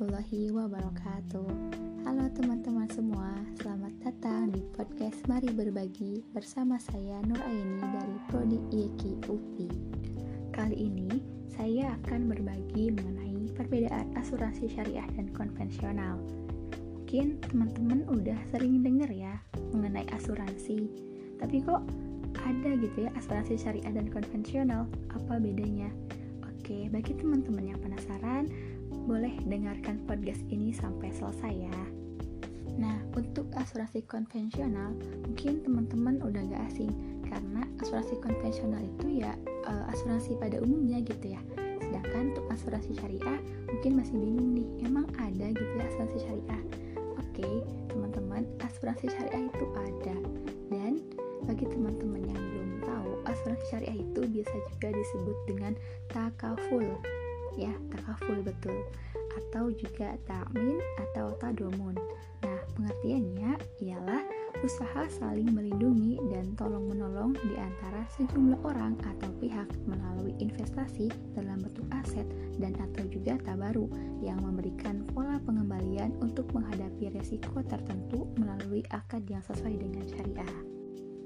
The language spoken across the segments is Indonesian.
warahmatullahi wabarakatuh. Halo teman-teman semua, selamat datang di podcast Mari Berbagi bersama saya Nur Aini dari Prodi IEKI UPI Kali ini saya akan berbagi mengenai perbedaan asuransi syariah dan konvensional. Mungkin teman-teman udah sering dengar ya mengenai asuransi Tapi kok ada gitu ya asuransi syariah dan konvensional, apa bedanya? Oke, bagi teman-teman yang penasaran, boleh dengarkan podcast ini sampai selesai ya. Nah, untuk asuransi konvensional, mungkin teman-teman udah gak asing karena asuransi konvensional itu ya uh, asuransi pada umumnya gitu ya. Sedangkan untuk asuransi syariah mungkin masih bingung nih, emang ada gitu ya asuransi syariah? Oke, teman-teman, asuransi syariah itu ada. Dan bagi teman-teman yang belum tahu, asuransi syariah itu biasa juga disebut dengan takaful ya takaful betul atau juga takmin atau tadomun nah pengertiannya ialah usaha saling melindungi dan tolong menolong di antara sejumlah orang atau pihak melalui investasi dalam bentuk aset dan atau juga tabaru yang memberikan pola pengembalian untuk menghadapi resiko tertentu melalui akad yang sesuai dengan syariah.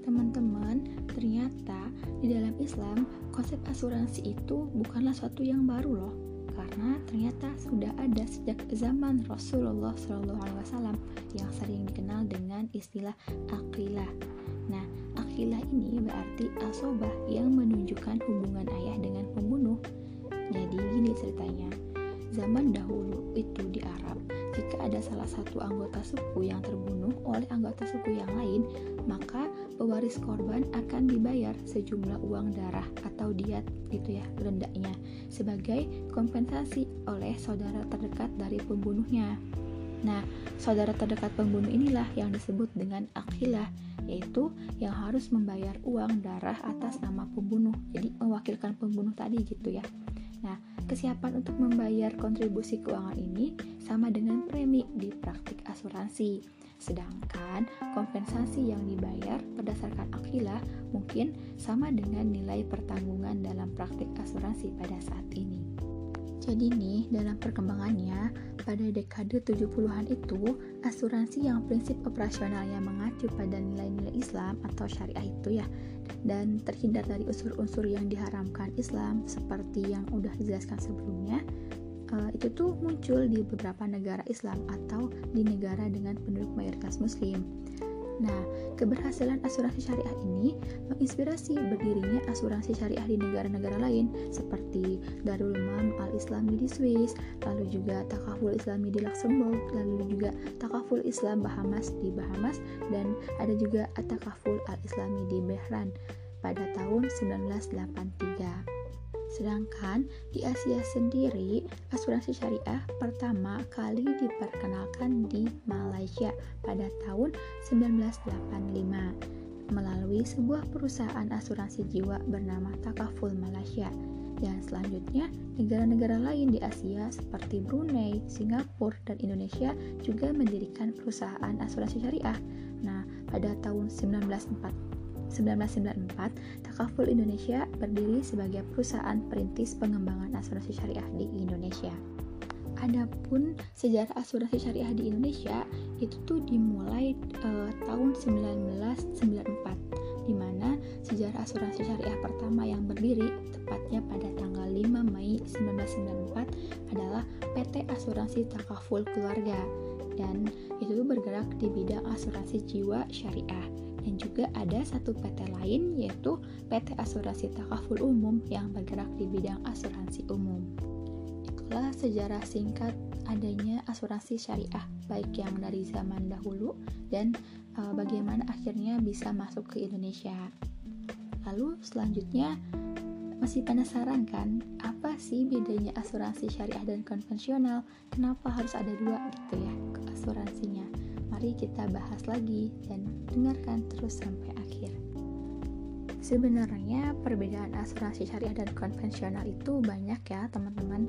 Teman-teman, ternyata di dalam Islam konsep asuransi itu bukanlah suatu yang baru loh, karena ternyata sudah ada sejak zaman Rasulullah SAW yang sering dikenal dengan istilah akilah. Nah, akilah ini berarti asobah yang menunjukkan hubungan ayah dengan pembunuh. Jadi gini ceritanya, zaman dahulu itu di Arab jika ada salah satu anggota suku yang terbunuh oleh anggota suku yang lain, maka pewaris korban akan dibayar sejumlah uang darah atau diat gitu ya rendahnya sebagai kompensasi oleh saudara terdekat dari pembunuhnya. Nah, saudara terdekat pembunuh inilah yang disebut dengan akhilah, yaitu yang harus membayar uang darah atas nama pembunuh. Jadi mewakilkan pembunuh tadi gitu ya. Nah, kesiapan untuk membayar kontribusi keuangan ini sama dengan premi di praktik asuransi. Sedangkan kompensasi yang dibayar berdasarkan akilah mungkin sama dengan nilai pertanggungan dalam praktik asuransi pada saat ini. Jadi nih, dalam perkembangannya, pada dekade 70-an itu, asuransi yang prinsip operasionalnya mengacu pada nilai-nilai Islam atau syariah itu ya, dan terhindar dari unsur-unsur yang diharamkan Islam seperti yang udah dijelaskan sebelumnya, uh, itu tuh muncul di beberapa negara Islam atau di negara dengan penduduk mayoritas Muslim. Nah, keberhasilan asuransi syariah ini menginspirasi berdirinya asuransi syariah di negara-negara lain seperti Darul Mam Al-Islami di Swiss, lalu juga Takaful Islami di Luxembourg, lalu juga Takaful Islam Bahamas di Bahamas, dan ada juga Takaful Al-Islami di Bahrain pada tahun 1983. Sedangkan di Asia sendiri, asuransi syariah pertama kali diperkenalkan di Malaysia pada tahun 1985 melalui sebuah perusahaan asuransi jiwa bernama Takaful Malaysia. Dan selanjutnya, negara-negara lain di Asia seperti Brunei, Singapura, dan Indonesia juga mendirikan perusahaan asuransi syariah. Nah, pada tahun 1940 1994, Takaful Indonesia berdiri sebagai perusahaan perintis pengembangan asuransi syariah di Indonesia. Adapun sejarah asuransi syariah di Indonesia itu tuh dimulai uh, tahun 1994 di mana sejarah asuransi syariah pertama yang berdiri tepatnya pada tanggal 5 Mei 1994 adalah PT Asuransi Takaful Keluarga dan itu bergerak di bidang asuransi jiwa syariah dan juga ada satu PT lain yaitu PT Asuransi Takaful Umum yang bergerak di bidang asuransi umum. Itulah sejarah singkat adanya asuransi syariah baik yang dari zaman dahulu dan e, bagaimana akhirnya bisa masuk ke Indonesia. Lalu selanjutnya masih penasaran kan apa sih bedanya asuransi syariah dan konvensional? Kenapa harus ada dua gitu ya ke asuransinya? Mari kita bahas lagi dan dengarkan terus sampai akhir. Sebenarnya perbedaan asuransi syariah dan konvensional itu banyak ya teman-teman.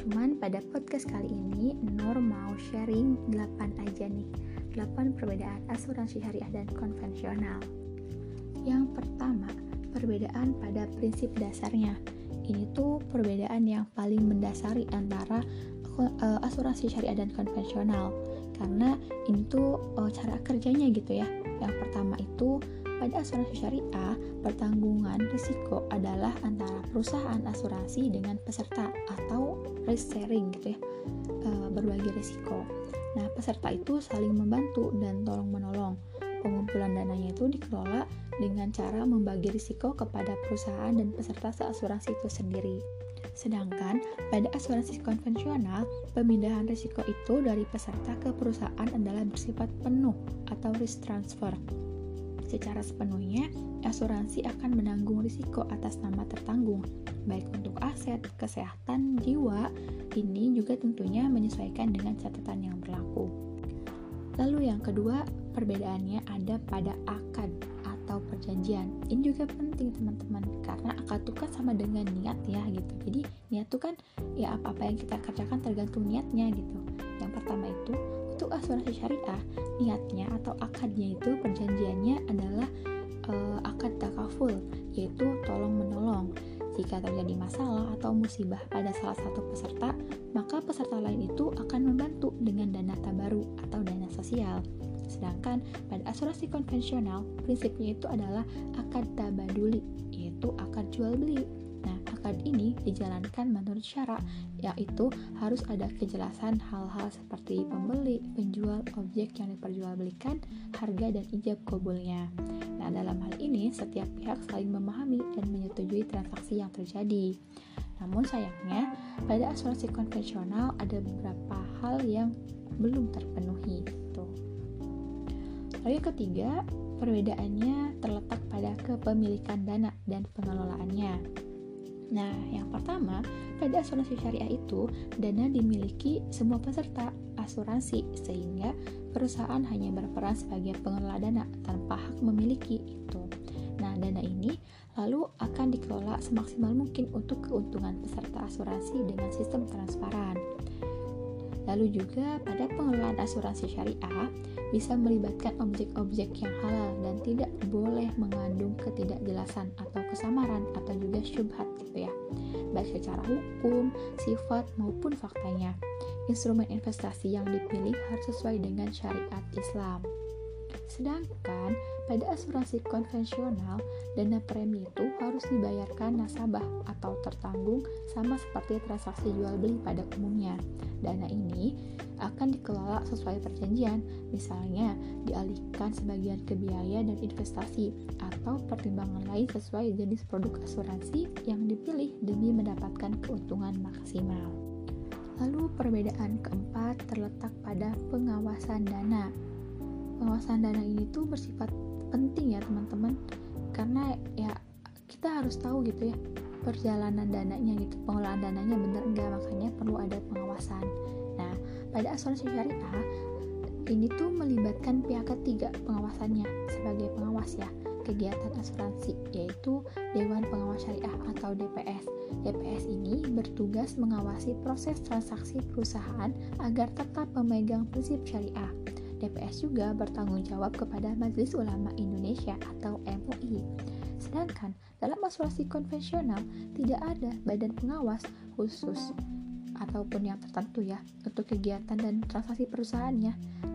Cuman pada podcast kali ini Nur mau sharing 8 aja nih. 8 perbedaan asuransi syariah dan konvensional. Yang pertama, perbedaan pada prinsip dasarnya. Ini tuh perbedaan yang paling mendasari antara uh, asuransi syariah dan konvensional karena ini tuh uh, cara kerjanya gitu ya. Yang pertama itu pada asuransi syariah, pertanggungan risiko adalah antara perusahaan asuransi dengan peserta atau risk sharing gitu ya, uh, berbagi risiko. Nah, peserta itu saling membantu dan tolong menolong. Pengumpulan dananya itu dikelola dengan cara membagi risiko kepada perusahaan dan peserta seasuransi itu sendiri. Sedangkan pada asuransi konvensional, pemindahan risiko itu dari peserta ke perusahaan adalah bersifat penuh atau risk transfer. Secara sepenuhnya, asuransi akan menanggung risiko atas nama tertanggung, baik untuk aset, kesehatan, jiwa. Ini juga tentunya menyesuaikan dengan catatan yang berlaku. Lalu yang kedua, perbedaannya ada pada akad atau perjanjian. Ini juga penting teman-teman karena akad itu kan sama dengan niat ya gitu. Jadi niat itu kan ya apa-apa yang kita kerjakan tergantung niatnya gitu. Yang pertama itu untuk asuransi syariah niatnya atau akadnya itu perjanjiannya adalah uh, akad takaful yaitu tolong menolong. Jika terjadi masalah atau musibah pada salah satu peserta, maka peserta lain itu akan membantu dengan dana tabaru atau dana sosial. Sedangkan pada asuransi konvensional, prinsipnya itu adalah akad tabaduli, yaitu akad jual beli. Nah, akad ini dijalankan menurut syarat, yaitu harus ada kejelasan hal-hal seperti pembeli, penjual, objek yang diperjualbelikan, harga dan ijab kabulnya. Nah, dalam hal ini setiap pihak saling memahami dan menyetujui transaksi yang terjadi. Namun sayangnya, pada asuransi konvensional ada beberapa hal yang belum terpenuhi. Tuh. Lalu yang ketiga, perbedaannya terletak pada kepemilikan dana dan pengelolaannya. Nah, yang pertama, pada asuransi syariah itu, dana dimiliki semua peserta asuransi, sehingga perusahaan hanya berperan sebagai pengelola dana tanpa hak memiliki itu. Nah, dana ini lalu akan dikelola semaksimal mungkin untuk keuntungan peserta asuransi dengan sistem transparan. Lalu juga pada pengelolaan asuransi syariah bisa melibatkan objek-objek yang halal dan tidak boleh mengandung ketidakjelasan atau kesamaran atau juga syubhat gitu ya. Baik secara hukum, sifat maupun faktanya. Instrumen investasi yang dipilih harus sesuai dengan syariat Islam. Sedangkan pada asuransi konvensional, dana premi itu harus dibayarkan nasabah atau tertanggung sama seperti transaksi jual beli pada umumnya. Dana ini akan dikelola sesuai perjanjian, misalnya dialihkan sebagian ke biaya dan investasi atau pertimbangan lain sesuai jenis produk asuransi yang dipilih demi mendapatkan keuntungan maksimal. Lalu perbedaan keempat terletak pada pengawasan dana. Pengawasan dana ini tuh bersifat penting ya teman-teman. Karena ya kita harus tahu gitu ya perjalanan dananya gitu pengelolaan dananya bener enggak makanya perlu ada pengawasan. Nah pada asuransi syariah ini tuh melibatkan pihak ketiga pengawasannya sebagai pengawas ya kegiatan asuransi yaitu Dewan Pengawas Syariah atau DPS. DPS ini bertugas mengawasi proses transaksi perusahaan agar tetap memegang prinsip syariah DPS juga bertanggung jawab kepada Majelis Ulama Indonesia atau MUI. Sedangkan dalam asuransi konvensional tidak ada badan pengawas khusus ataupun yang tertentu ya untuk kegiatan dan transaksi perusahaannya.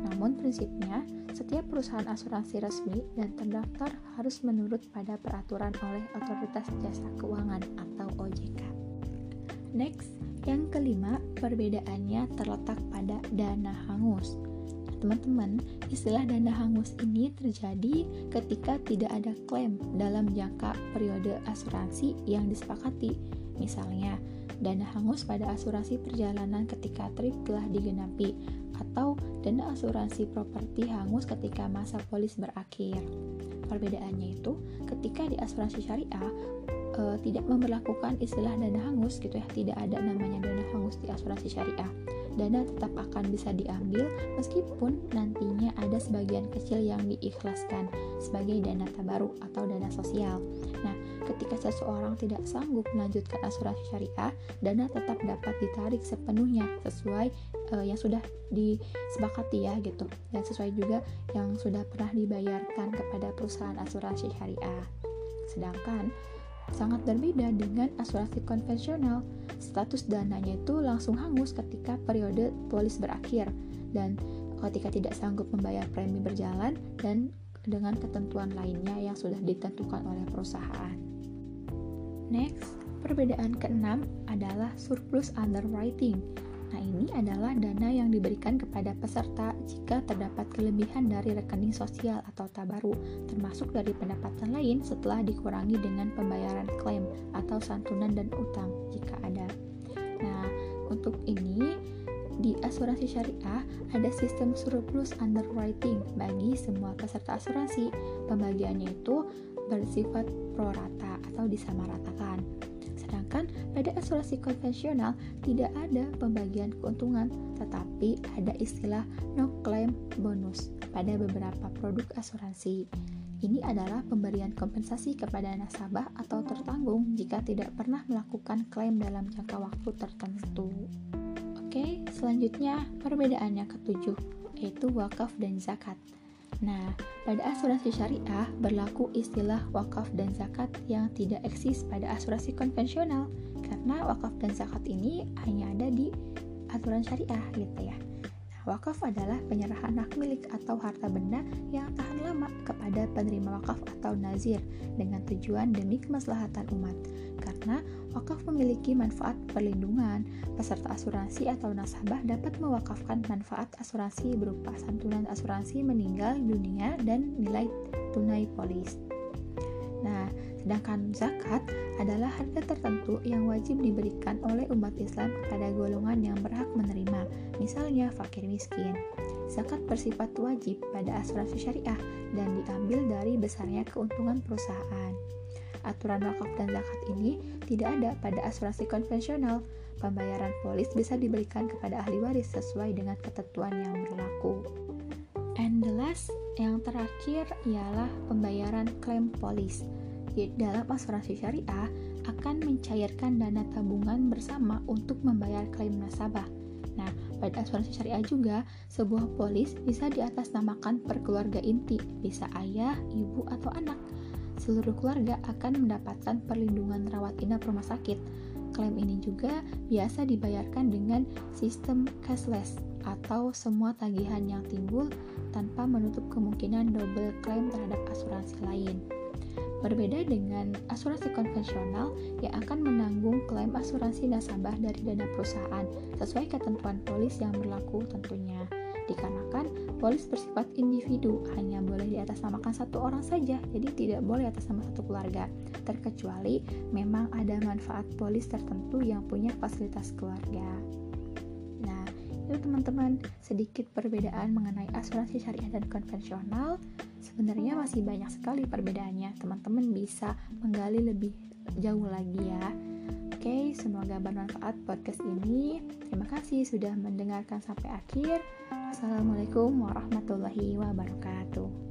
Namun prinsipnya setiap perusahaan asuransi resmi dan terdaftar harus menurut pada peraturan oleh Otoritas Jasa Keuangan atau OJK. Next, yang kelima, perbedaannya terletak pada dana hangus. Teman-teman, istilah dana hangus ini terjadi ketika tidak ada klaim dalam jangka periode asuransi yang disepakati. Misalnya, dana hangus pada asuransi perjalanan ketika trip telah digenapi atau dana asuransi properti hangus ketika masa polis berakhir. Perbedaannya itu ketika di asuransi syariah e, tidak memperlakukan istilah dana hangus gitu ya, tidak ada namanya dana hangus di asuransi syariah dana tetap akan bisa diambil meskipun nantinya ada sebagian kecil yang diikhlaskan sebagai dana tabaru atau dana sosial. Nah, ketika seseorang tidak sanggup melanjutkan asuransi syariah, dana tetap dapat ditarik sepenuhnya sesuai uh, yang sudah disepakati ya gitu dan sesuai juga yang sudah pernah dibayarkan kepada perusahaan asuransi syariah. Sedangkan sangat berbeda dengan asuransi konvensional. Status dananya itu langsung hangus ketika periode polis berakhir dan ketika tidak sanggup membayar premi berjalan dan dengan ketentuan lainnya yang sudah ditentukan oleh perusahaan. Next, perbedaan keenam adalah surplus underwriting. Nah, ini adalah dana yang diberikan kepada peserta jika terdapat kelebihan dari rekening sosial atau tabaru, termasuk dari pendapatan lain setelah dikurangi dengan pembayaran klaim atau santunan dan utang jika ada. Nah, untuk ini di asuransi syariah ada sistem surplus underwriting bagi semua peserta asuransi. Pembagiannya itu bersifat pro rata atau disamaratakan. Sedangkan pada asuransi konvensional tidak ada pembagian keuntungan, tetapi ada istilah no claim bonus pada beberapa produk asuransi. Ini adalah pemberian kompensasi kepada nasabah atau tertanggung jika tidak pernah melakukan klaim dalam jangka waktu tertentu. Oke, selanjutnya perbedaan yang ketujuh, yaitu wakaf dan zakat. Nah, pada asuransi syariah berlaku istilah wakaf dan zakat yang tidak eksis pada asuransi konvensional karena wakaf dan zakat ini hanya ada di aturan syariah gitu ya. Wakaf adalah penyerahan hak milik atau harta benda yang tahan lama kepada penerima wakaf atau nazir dengan tujuan demi kemaslahatan umat. Karena wakaf memiliki manfaat perlindungan, peserta asuransi atau nasabah dapat mewakafkan manfaat asuransi berupa santunan asuransi meninggal dunia dan nilai tunai polis. Nah, sedangkan zakat adalah harga tertentu yang wajib diberikan oleh umat Islam kepada golongan yang berhak menerima, misalnya fakir miskin. Zakat bersifat wajib pada asuransi syariah dan diambil dari besarnya keuntungan perusahaan. Aturan wakaf dan zakat ini tidak ada pada asuransi konvensional. Pembayaran polis bisa diberikan kepada ahli waris sesuai dengan ketentuan yang berlaku. And the last, yang terakhir ialah pembayaran klaim polis. Dalam asuransi syariah akan mencairkan dana tabungan bersama untuk membayar klaim nasabah. Nah, pada asuransi syariah juga, sebuah polis bisa diatasnamakan per keluarga inti, bisa ayah, ibu, atau anak. Seluruh keluarga akan mendapatkan perlindungan rawat inap rumah sakit. Klaim ini juga biasa dibayarkan dengan sistem cashless atau semua tagihan yang timbul tanpa menutup kemungkinan double klaim terhadap asuransi lain. Berbeda dengan asuransi konvensional yang akan menanggung klaim asuransi nasabah dari dana perusahaan sesuai ketentuan polis yang berlaku tentunya. Dikarenakan polis bersifat individu, hanya boleh diatasnamakan satu orang saja, jadi tidak boleh atas nama satu keluarga, terkecuali memang ada manfaat polis tertentu yang punya fasilitas keluarga. Nah, itu teman-teman sedikit perbedaan mengenai asuransi syariah dan konvensional sebenarnya masih banyak sekali perbedaannya teman-teman bisa menggali lebih jauh lagi ya Oke, semoga bermanfaat podcast ini. Terima kasih sudah mendengarkan sampai akhir. Assalamualaikum warahmatullahi wabarakatuh.